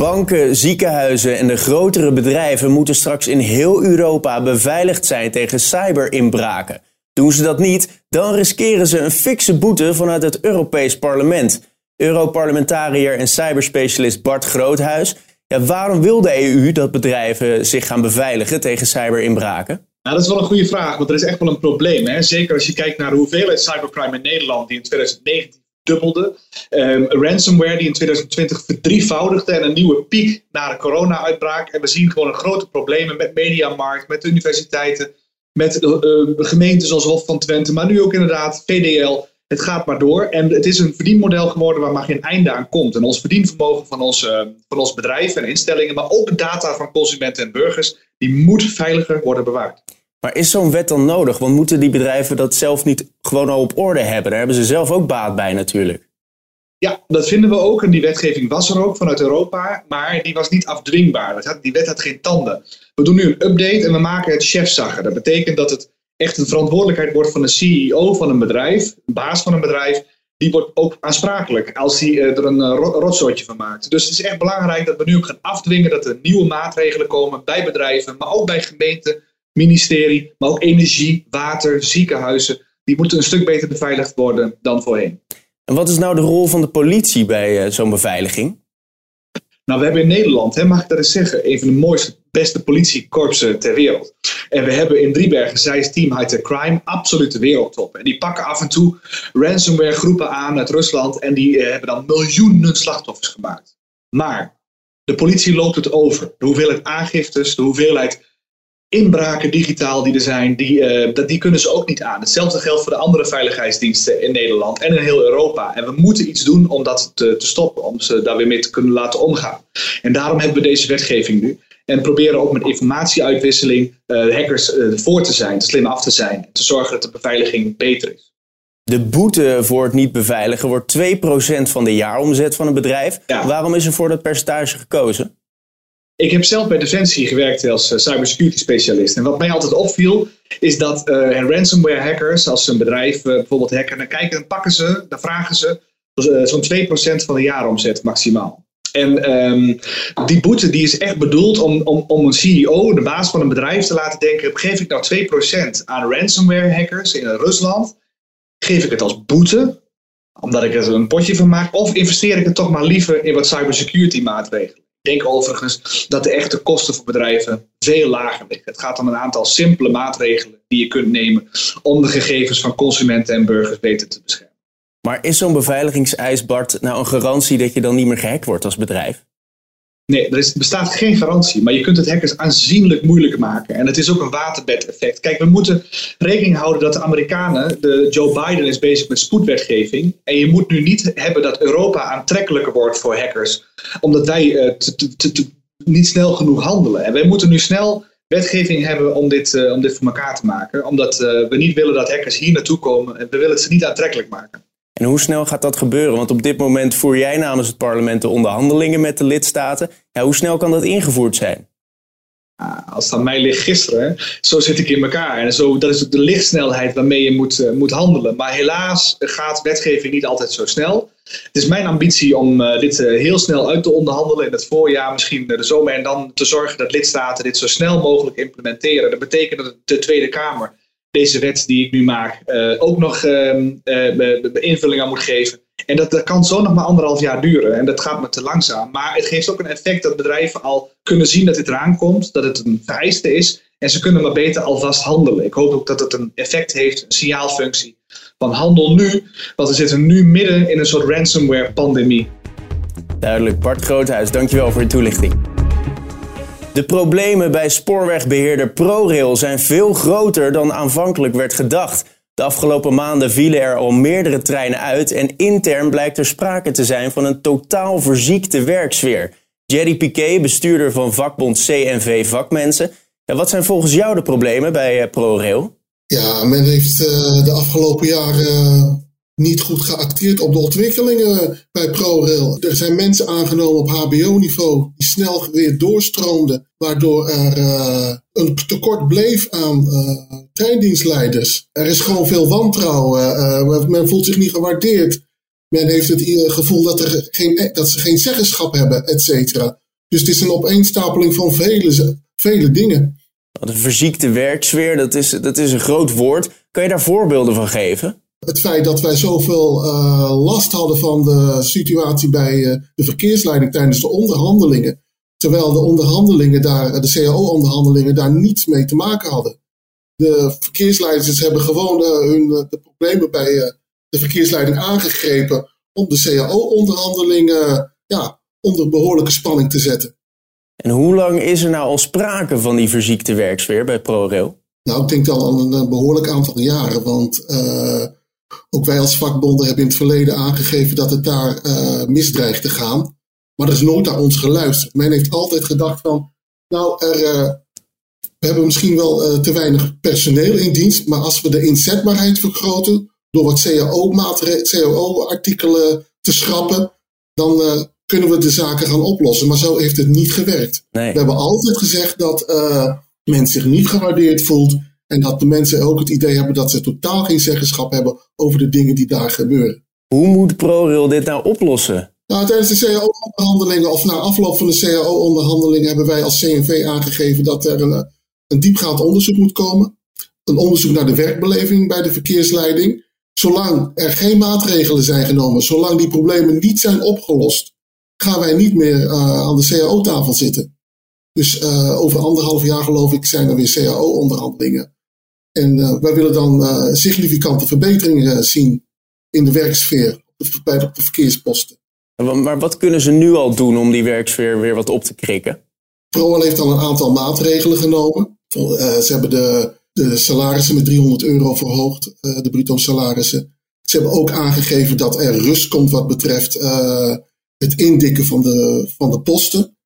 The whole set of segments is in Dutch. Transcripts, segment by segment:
Banken, ziekenhuizen en de grotere bedrijven moeten straks in heel Europa beveiligd zijn tegen cyberinbraken. Doen ze dat niet, dan riskeren ze een fikse boete vanuit het Europees Parlement. Europarlementariër en cyberspecialist Bart Groothuis. Ja, waarom wil de EU dat bedrijven zich gaan beveiligen tegen cyberinbraken? Nou, dat is wel een goede vraag, want er is echt wel een probleem. Hè? Zeker als je kijkt naar de hoeveelheid cybercrime in Nederland, die in 2019 dubbelde. Um, ransomware die in 2020 verdrievoudigde en een nieuwe piek na de corona-uitbraak. En we zien gewoon grote problemen met Mediamarkt, met universiteiten, met uh, gemeenten zoals Hof van Twente, maar nu ook inderdaad VDL. Het gaat maar door. En het is een verdienmodel geworden waar maar geen einde aan komt. En ons verdienvermogen van ons, uh, van ons bedrijf en instellingen, maar ook de data van consumenten en burgers, die moet veiliger worden bewaard. Maar is zo'n wet dan nodig? Want moeten die bedrijven dat zelf niet gewoon al op orde hebben? Daar hebben ze zelf ook baat bij natuurlijk. Ja, dat vinden we ook. En die wetgeving was er ook vanuit Europa, maar die was niet afdwingbaar. Die wet had geen tanden. We doen nu een update en we maken het chefzagger. Dat betekent dat het echt een verantwoordelijkheid wordt van de CEO van een bedrijf, een baas van een bedrijf. Die wordt ook aansprakelijk als hij er een rotzootje van maakt. Dus het is echt belangrijk dat we nu ook gaan afdwingen dat er nieuwe maatregelen komen bij bedrijven, maar ook bij gemeenten ministerie, maar ook energie, water, ziekenhuizen. Die moeten een stuk beter beveiligd worden dan voorheen. En wat is nou de rol van de politie bij uh, zo'n beveiliging? Nou, we hebben in Nederland, hè, mag ik dat eens zeggen, een van de mooiste, beste politiekorpsen ter wereld. En we hebben in Driebergen, Zeist Team High Crime, absolute wereldtop. En die pakken af en toe ransomware groepen aan uit Rusland en die uh, hebben dan miljoenen slachtoffers gemaakt. Maar de politie loopt het over. De hoeveelheid aangiftes, de hoeveelheid inbraken digitaal die er zijn, die, uh, dat, die kunnen ze ook niet aan. Hetzelfde geldt voor de andere veiligheidsdiensten in Nederland en in heel Europa. En we moeten iets doen om dat te, te stoppen, om ze daar weer mee te kunnen laten omgaan. En daarom hebben we deze wetgeving nu. En proberen ook met informatieuitwisseling uh, hackers uh, voor te zijn, slim af te zijn. Te zorgen dat de beveiliging beter is. De boete voor het niet beveiligen wordt 2% van de jaaromzet van een bedrijf. Ja. Waarom is er voor dat percentage gekozen? Ik heb zelf bij Defensie gewerkt als uh, cybersecurity specialist. En wat mij altijd opviel, is dat uh, ransomware hackers, als ze een bedrijf uh, bijvoorbeeld hacken, dan kijken, dan pakken ze, dan vragen ze zo'n 2% van de jaaromzet maximaal. En um, die boete die is echt bedoeld om, om, om een CEO, de baas van een bedrijf, te laten denken: geef ik nou 2% aan ransomware hackers in Rusland? Geef ik het als boete, omdat ik er een potje van maak? Of investeer ik het toch maar liever in wat cybersecurity maatregelen? Denk overigens dat de echte kosten voor bedrijven veel lager liggen. Het gaat om een aantal simpele maatregelen die je kunt nemen om de gegevens van consumenten en burgers beter te beschermen. Maar is zo'n beveiligingseis, Bart, nou een garantie dat je dan niet meer gehackt wordt als bedrijf? Nee, er is, bestaat geen garantie, maar je kunt het hackers aanzienlijk moeilijk maken. En het is ook een waterbed-effect. Kijk, we moeten rekening houden dat de Amerikanen, de Joe Biden is bezig met spoedwetgeving. En je moet nu niet hebben dat Europa aantrekkelijker wordt voor hackers, omdat wij uh, niet snel genoeg handelen. En wij moeten nu snel wetgeving hebben om dit, uh, om dit voor elkaar te maken, omdat uh, we niet willen dat hackers hier naartoe komen en we willen het ze niet aantrekkelijk maken. En hoe snel gaat dat gebeuren? Want op dit moment voer jij namens het parlement de onderhandelingen met de lidstaten. Ja, hoe snel kan dat ingevoerd zijn? als het aan mij ligt gisteren, zo zit ik in elkaar. En zo, dat is de lichtsnelheid waarmee je moet, uh, moet handelen. Maar helaas gaat wetgeving niet altijd zo snel. Het is mijn ambitie om uh, dit uh, heel snel uit te onderhandelen in het voorjaar, misschien de zomer. En dan te zorgen dat lidstaten dit zo snel mogelijk implementeren. Dat betekent dat de Tweede Kamer deze wet die ik nu maak uh, ook nog uh, uh, invulling aan moet geven. En dat, dat kan zo nog maar anderhalf jaar duren. En dat gaat me te langzaam. Maar het geeft ook een effect dat bedrijven al kunnen zien dat dit eraan komt. Dat het een vereiste is. En ze kunnen maar beter alvast handelen. Ik hoop ook dat het een effect heeft, een signaalfunctie. Van handel nu, want we zitten nu midden in een soort ransomware pandemie. Duidelijk. Bart Groothuis, dankjewel voor je toelichting. De problemen bij spoorwegbeheerder ProRail zijn veel groter dan aanvankelijk werd gedacht. De afgelopen maanden vielen er al meerdere treinen uit en intern blijkt er sprake te zijn van een totaal verziekte werksfeer. Jerry Piquet, bestuurder van vakbond CNV Vakmensen. En wat zijn volgens jou de problemen bij ProRail? Ja, men heeft de afgelopen jaren niet goed geacteerd op de ontwikkelingen bij ProRail. Er zijn mensen aangenomen op HBO-niveau die snel weer doorstroomden, waardoor er uh, een tekort bleef aan uh, treindienstleiders. Er is gewoon veel wantrouwen. Uh, men voelt zich niet gewaardeerd. Men heeft het gevoel dat, er geen, dat ze geen zeggenschap hebben, et cetera. Dus het is een opeenstapeling van vele, vele dingen. De verziekte werksfeer, dat is, dat is een groot woord. Kan je daar voorbeelden van geven? Het feit dat wij zoveel uh, last hadden van de situatie bij uh, de verkeersleiding tijdens de onderhandelingen. Terwijl de onderhandelingen daar, de CAO-onderhandelingen daar niets mee te maken hadden. De verkeersleiders hebben gewoon uh, hun, de problemen bij de verkeersleiding aangegrepen om de CAO-onderhandelingen ja, onder behoorlijke spanning te zetten. En hoe lang is er nou al sprake van die verziekte werksfeer bij ProRail? Nou, ik denk al een, behoorlijk aantal jaren, want ook wij als vakbonden hebben in het verleden aangegeven dat het daar uh, misdreigt te gaan. Maar er is nooit naar ons geluisterd. Men heeft altijd gedacht van, nou, er, uh, we hebben misschien wel uh, te weinig personeel in dienst, maar als we de inzetbaarheid vergroten door wat CAO-artikelen te schrappen, dan kunnen we de zaken gaan oplossen. Maar zo heeft het niet gewerkt. Nee. We hebben altijd gezegd dat men zich niet gewaardeerd voelt en dat de mensen ook het idee hebben dat ze totaal geen zeggenschap hebben over de dingen die daar gebeuren. Hoe moet ProRail dit nou oplossen? Nou, tijdens de CAO-onderhandelingen of na afloop van de CAO-onderhandelingen hebben wij als CNV aangegeven dat er een, een diepgaand onderzoek moet komen. Een onderzoek naar de werkbeleving bij de verkeersleiding. Zolang er geen maatregelen zijn genomen, zolang die problemen niet zijn opgelost, gaan wij niet meer uh, aan de CAO-tafel zitten. Dus uh, over anderhalf jaar geloof ik zijn er weer CAO-onderhandelingen. En uh, wij willen dan uh, significante verbeteringen zien in de werksfeer bij de, de verkeersposten. Maar wat kunnen ze nu al doen om die werksfeer weer wat op te krikken? ProRail heeft al een aantal maatregelen genomen. Ze hebben de, de salarissen met 300 euro verhoogd, de bruto salarissen. Ze hebben ook aangegeven dat er rust komt wat betreft het indikken van de, van de posten.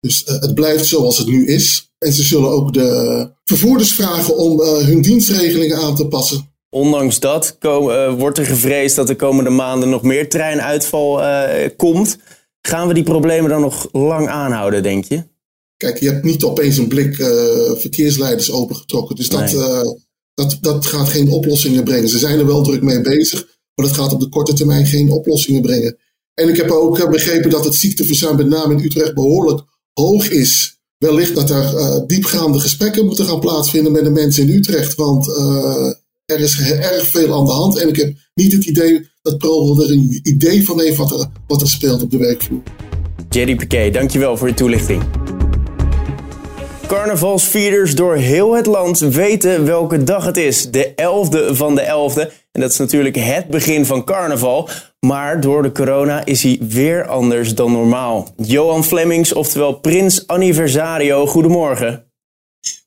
Dus het blijft zoals het nu is. En ze zullen ook de vervoerders vragen om uh, hun dienstregelingen aan te passen. Ondanks dat uh, wordt er gevreesd dat de komende maanden nog meer treinuitval komt. Gaan we die problemen dan nog lang aanhouden, denk je? Kijk, je hebt niet opeens een blik verkeersleiders opengetrokken. Dus dat, dat, dat gaat geen oplossingen brengen. Ze zijn er wel druk mee bezig, maar dat gaat op de korte termijn geen oplossingen brengen. En ik heb ook begrepen dat het ziekteverzuim met name in Utrecht behoorlijk hoog is wellicht dat er uh, diepgaande gesprekken moeten gaan plaatsvinden met de mensen in Utrecht. Want uh, er is erg veel aan de hand. En ik heb niet het idee dat ProRail er een idee van heeft wat er, wat er speelt op de werkvloer. Jerry Piquet, dankjewel voor je toelichting. Carnavalsvierders door heel het land weten welke dag het is. De 11e van de 11e. En dat is natuurlijk het begin van carnaval. Maar door de corona is hij weer anders dan normaal. Johan Flemings, oftewel Prins Anniversario, goedemorgen.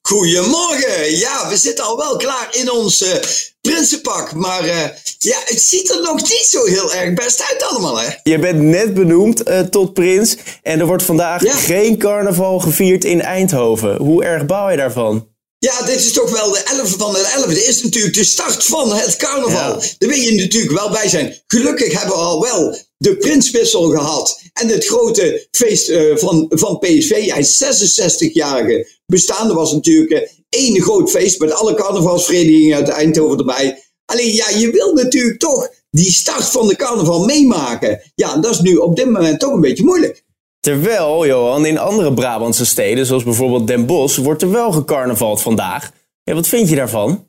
Goedemorgen. Ja, we zitten al wel klaar in ons uh, prinsenpak. Maar uh, ja, het ziet er nog niet zo heel erg best uit allemaal, hè? Je bent net benoemd uh, tot prins. En er wordt vandaag geen carnaval gevierd in Eindhoven. Hoe erg bouw je daarvan? Ja, dit is toch wel de 11 van de 11. Dit is natuurlijk de start van het carnaval. Daar wil je natuurlijk wel bij zijn. Gelukkig hebben we al wel de prinswissel gehad. En het grote feest uh, van, van PSV. Hij 66-jarige bestaande was natuurlijk uh, één groot feest. Met alle carnavalsverenigingen uit Eindhoven erbij. Alleen ja, je wil natuurlijk toch die start van de carnaval meemaken. Ja, dat is nu op dit moment toch een beetje moeilijk. Terwijl, Johan, in andere Brabantse steden, zoals bijvoorbeeld Den Bosch, wordt er wel gecarnavald vandaag. Ja, wat vind je daarvan?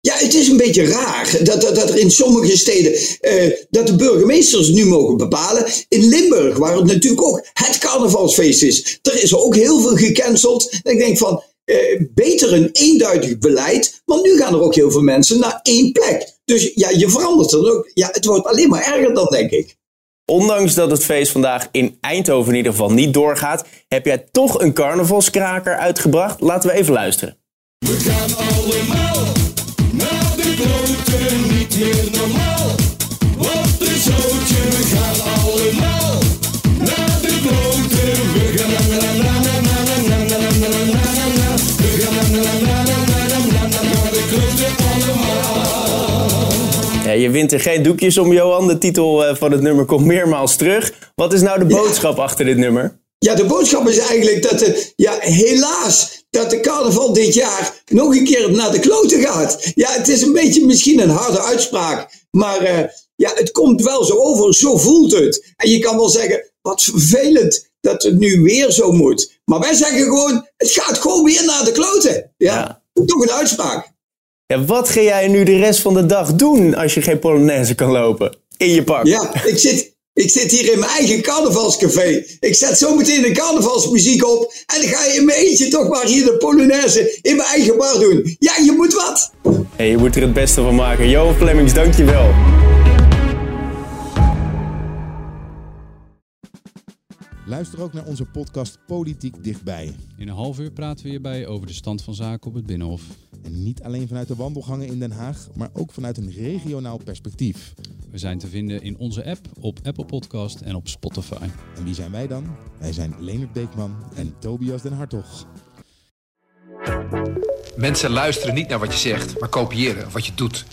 Ja, het is een beetje raar dat, dat, dat er in sommige steden uh, dat de burgemeesters nu mogen bepalen. In Limburg, waar het natuurlijk ook het carnavalsfeest is, er is ook heel veel gecanceld. En ik denk van, uh, beter een eenduidig beleid, want nu gaan er ook heel veel mensen naar één plek. Dus ja, je verandert er ook. Ja, het wordt alleen maar erger dan, denk ik. Ondanks dat het feest vandaag in Eindhoven in ieder geval niet doorgaat, heb jij toch een carnavalskraker uitgebracht. Laten we even luisteren. Ja, je wint er geen doekjes om, Johan. De titel eh, van het nummer komt meermaals terug. Wat is nou de boodschap achter dit nummer? Ja, de boodschap is eigenlijk dat het, ja, helaas, dat de carnaval dit jaar nog een keer naar de kloten gaat. Ja, het is een beetje misschien een harde uitspraak, maar eh, ja, het komt wel zo over, zo voelt het. En je kan wel zeggen, wat vervelend dat het nu weer zo moet. Maar wij zeggen gewoon, het gaat gewoon weer naar de kloten. Ja, toch een uitspraak. Ja, wat ga jij nu de rest van de dag doen als je geen Polonaise kan lopen? In je pak. Ja, ik zit, ik zit hier in mijn eigen carnavalscafé. Ik zet zo meteen de carnavalsmuziek op. En dan ga je in mijn eentje toch maar hier de Polonaise in mijn eigen bar doen. Ja, je moet wat. Hey, je moet er het beste van maken. Johan Flemings, dankjewel. Luister ook naar onze podcast Politiek Dichtbij. In een half uur praten we hierbij over de stand van zaken op het Binnenhof. En niet alleen vanuit de wandelgangen in Den Haag, maar ook vanuit een regionaal perspectief. We zijn te vinden in onze app, op Apple Podcast en op Spotify. En wie zijn wij dan? Wij zijn Leonard Beekman en Tobias den Hartog. Mensen luisteren niet naar wat je zegt, maar kopiëren wat je doet.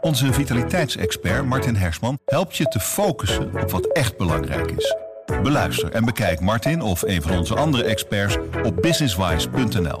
Onze vitaliteitsexpert Martin Hersman helpt je te focussen op wat echt belangrijk is. Beluister en bekijk Martin of een van onze andere experts op businesswise.nl.